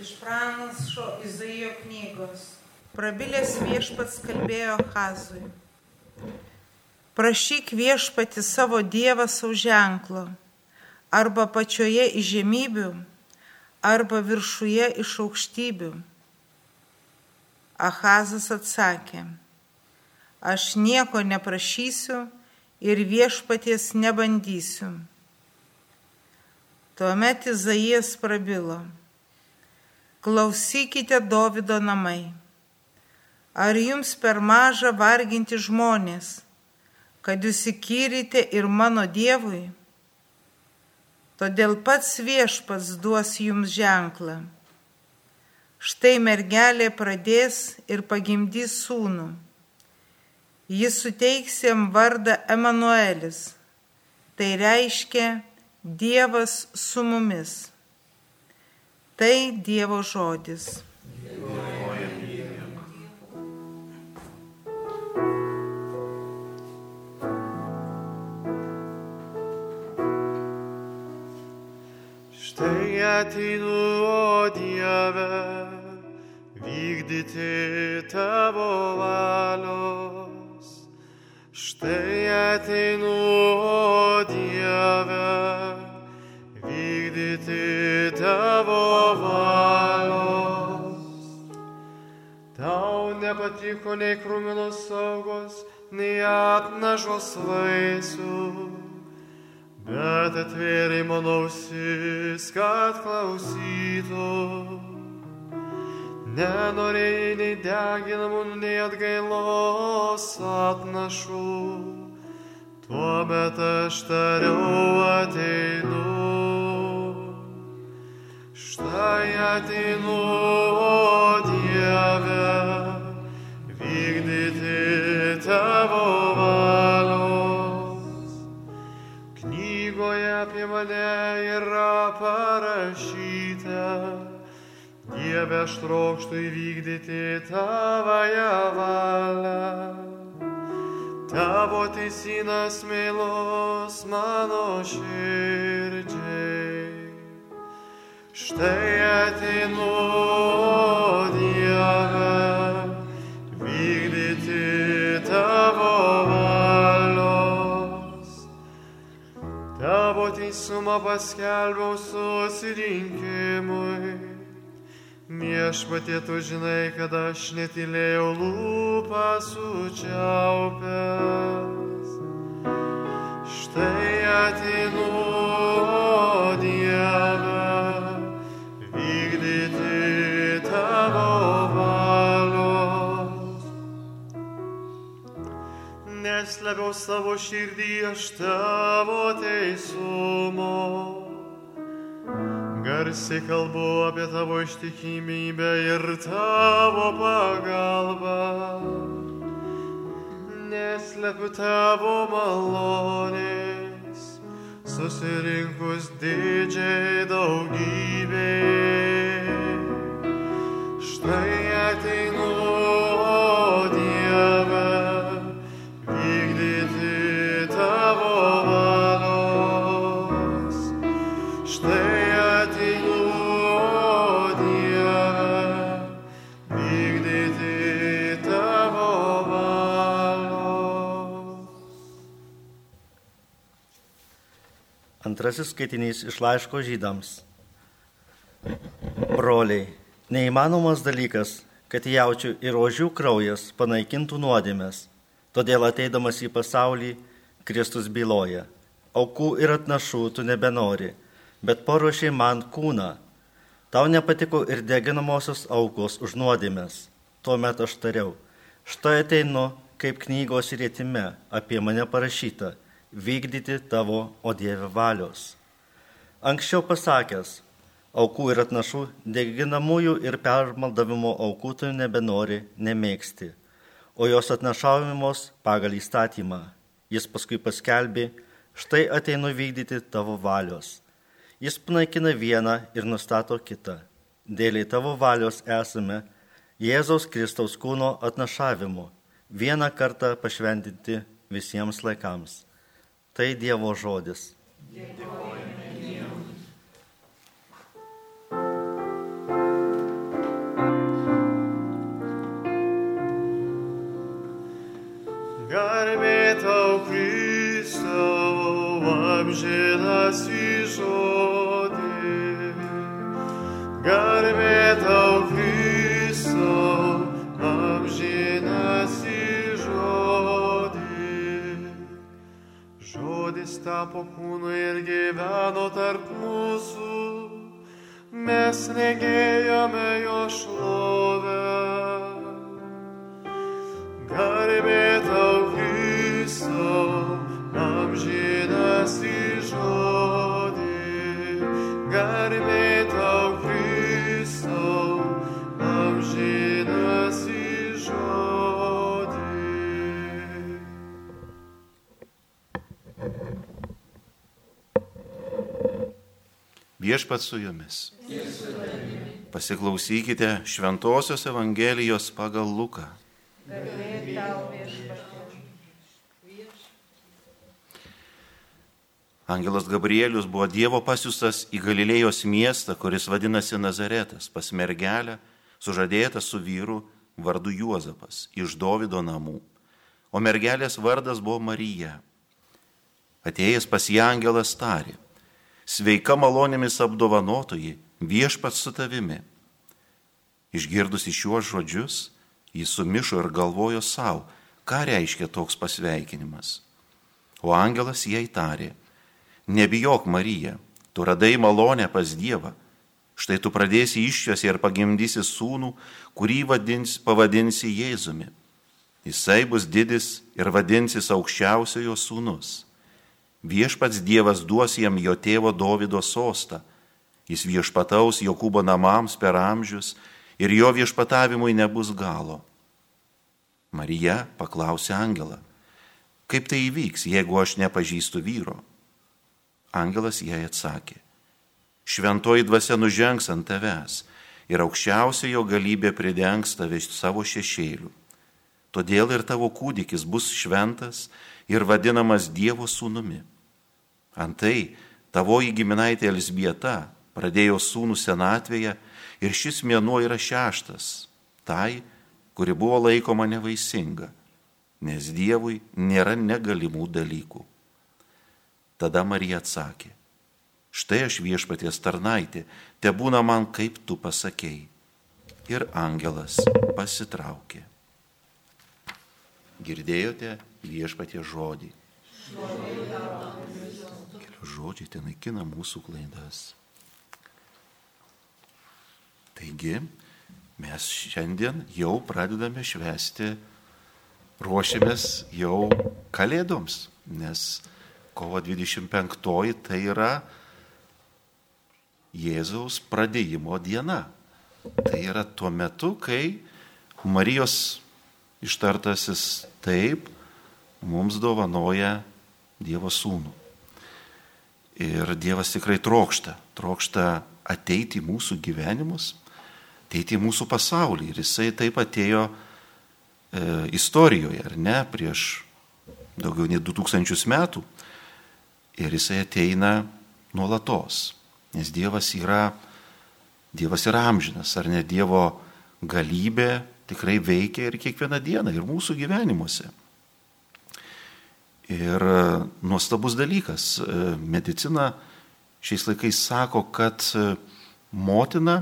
Iš pranašo Izaijo knygos. Prabilęs viešpats kalbėjo Hazui. Prašyk viešpati savo Dievą savo ženklo, arba pačioje iš žemybių, arba viršuje iš aukštybių. Ahazas atsakė, aš nieko neprašysiu ir viešpaties nebandysiu. Tuomet Izaijas prabilo, klausykite Davido namai. Ar jums per maža varginti žmonės, kad jūs įkyrite ir mano Dievui? Todėl pats viešpats duos jums ženklą. Štai mergelė pradės ir pagimdys sūnų. Jis suteiks jam vardą Emanuelis. Tai reiškia Dievas su mumis. Tai Dievo žodis. Štai ateinu, o Dieve, vykdyti tavo valios. Štai ateinu, Tau nepatiko nei krūminos saugos, nei atnažos vaisių, bet atvėrė mano ausis, kad klausytų. Nenorėjai nei deginamų, nei atgailos atnašų. Tuomet aš tariau ateinu. Štai ateinu, vykdyti tavo valios. Knygoje apie mane yra parašyta. Dieve, aš trokštų įvykdyti tavąją valią. Tavo teisinas mėlos mano širdžiai. Štai ateinu, Teisumą paskelbiau susirinkimui. Viešpatie, tu žinai, kad aš netilėjau lūpą sučiaupęs. Štai ateinu, Neslėpiau savo širdį aš tavo teisumo. Garsiai kalbu apie tavo ištikimybę ir tavo pagalbą. Neslepiu tavo malonės, susirinkus didžiai daugybė. Antrasis skaitinys iš laiško žydams. Broliai, neįmanomas dalykas, kad jaučių ir ožių kraujas panaikintų nuodėmės. Todėl ateidamas į pasaulį, Kristus byloja. Aukų ir atnašų tu nebenori, bet paruošiai man kūną. Tau nepatiko ir deginamosios aukos už nuodėmės. Tuomet aš tariau, štai ateinu kaip knygos rėtime apie mane parašyta vykdyti tavo, o Dieve valios. Anksčiau pasakęs, aukų ir atnašų, deginamųjų ir permaldavimo aukų tu nebenori, nemėgsti, o jos atnašaujamos pagal įstatymą. Jis paskui paskelbė, štai ateinu vykdyti tavo valios. Jis panaikina vieną ir nustato kitą. Dėliai tavo valios esame Jėzaus Kristaus kūno atnašavimu, vieną kartą pašventinti visiems laikams. Tai Dievo žodis. Dėkojame. Garbė tau Kristau, amžinas į žodį. Garbė tapo kūnu ir gyveno tarp mūsų, mes regėjome jo šlovę. Viešpat su jumis. Pasiklausykite Šventojios Evangelijos pagal Luką. Angelas Gabrielius buvo Dievo pasiustas į Galilėjos miestą, kuris vadinasi Nazaretas, pas mergelę, sužadėtą su vyru vardu Juozapas iš Dovido namų. O mergelės vardas buvo Marija. Atėjęs pas ją angelas tarė, sveika malonėmis apdovanotoji, viešpats su tavimi. Išgirdusi šiuos žodžius, jis sumišo ir galvojo savo, ką reiškia toks pasveikinimas. O angelas jai tarė, nebijok Marija, tu radai malonę pas Dievą. Štai tu pradėsi iščios ir pagimdysi sūnų, kurį vadins, pavadinsi Jėzumi. Jisai bus didis ir vadinsis aukščiausiojo sūnus. Viešpats Dievas duos jam jo tėvo Dovido sostą. Jis viešpataus Jokūbo namams per amžius ir jo viešpatavimui nebus galo. Marija paklausė angelą, kaip tai įvyks, jeigu aš nepažįstu vyro? Angelas jai atsakė, šventoji dvasia nužengs ant tavęs ir aukščiausiojo galybė pridengs tave savo šešėlių. Todėl ir tavo kūdikis bus šventas ir vadinamas Dievo sūnumi. Antai tavoji giminaitė Elsbieta pradėjo sūnų senatvėje ir šis mėnuo yra šeštas, tai, kuri buvo laikoma nevaisinga, nes Dievui nėra negalimų dalykų. Tada Marija atsakė, štai aš viešpaties tarnaitė, te būna man kaip tu pasakėjai. Ir angelas pasitraukė. Girdėjote viešpatie žodį. Kelios žodžiai ten naikina mūsų klaidas. Taigi, mes šiandien jau pradedame švesti, ruošiamės jau kalėdoms, nes kovo 25 tai yra Jėzaus pradėjimo diena. Tai yra tuo metu, kai Marijos ištartasis taip mums dovanoja Dievo sūnų. Ir Dievas tikrai trokšta, trokšta ateiti į mūsų gyvenimus, ateiti į mūsų pasaulį. Ir jisai taip atėjo e, istorijoje, ar ne, prieš daugiau nei 2000 metų. Ir jisai ateina nuolatos, nes Dievas yra, Dievas yra amžinas, ar ne Dievo galybė tikrai veikia ir kiekvieną dieną, ir mūsų gyvenimuose. Ir nuostabus dalykas, medicina šiais laikais sako, kad motina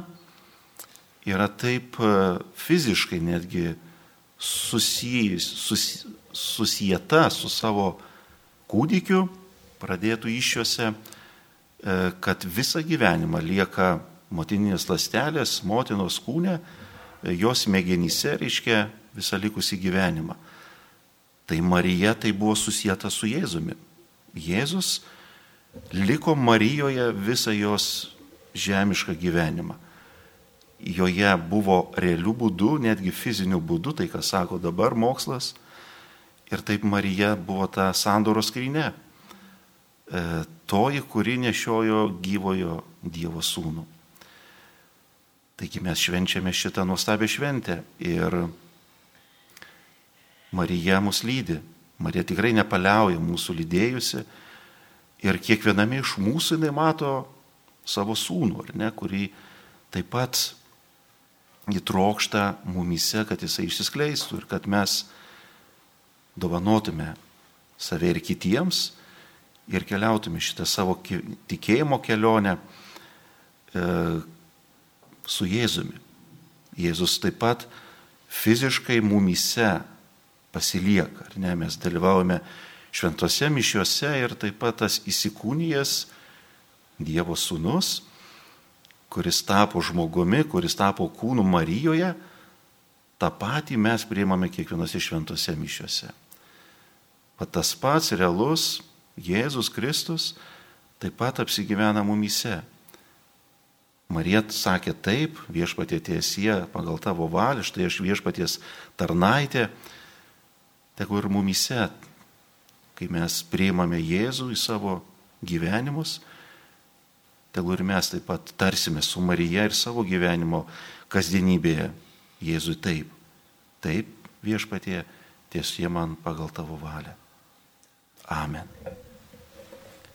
yra taip fiziškai netgi susijus, sus, susijęta su savo kūdikiu, pradėtų iššiose, kad visą gyvenimą lieka motininės lastelės, motinos kūne, jos smegenyse reiškia visą likusį gyvenimą. Tai Marija tai buvo susijęta su Jėzumi. Jėzus liko Marijoje visą jos žemišką gyvenimą. Joje buvo realių būdų, netgi fizinių būdų, tai ką sako dabar mokslas. Ir taip Marija buvo ta sandoros skrinė. E, toji, kuri nešiojo gyvojo Dievo sūnų. Taigi mes švenčiame šitą nuostabią šventę ir Marija mus lydi. Marija tikrai nepaliauja mūsų lydėjusi ir kiekviename iš mūsų jinai mato savo sūnų, ar ne, kurį taip pat įtrokšta mumise, kad jisai išsiskleistų ir kad mes dovanotume save ir kitiems ir keliautume šitą savo tikėjimo kelionę e, su Jėzumi. Jėzus taip pat fiziškai mumyse pasilieka, ar ne, mes dalyvaujame šventose mišiuose ir taip pat tas įsikūnijas Dievo sūnus, kuris tapo žmogumi, kuris tapo kūnu Marijoje, tą patį mes priimame kiekvienose šventose mišiuose. Pat tas pats realus Jėzus Kristus taip pat apsigyvena mumyse. Marija sakė taip, viešpatie tiesie pagal tavo valią, štai aš viešpaties tarnaitė, tegu ir mumyse, kai mes priimame Jėzų į savo gyvenimus, tegu ir mes taip pat tarsime su Marija ir savo gyvenimo kasdienybėje Jėzui taip. Taip viešpatie tiesie man pagal tavo valią. Amen.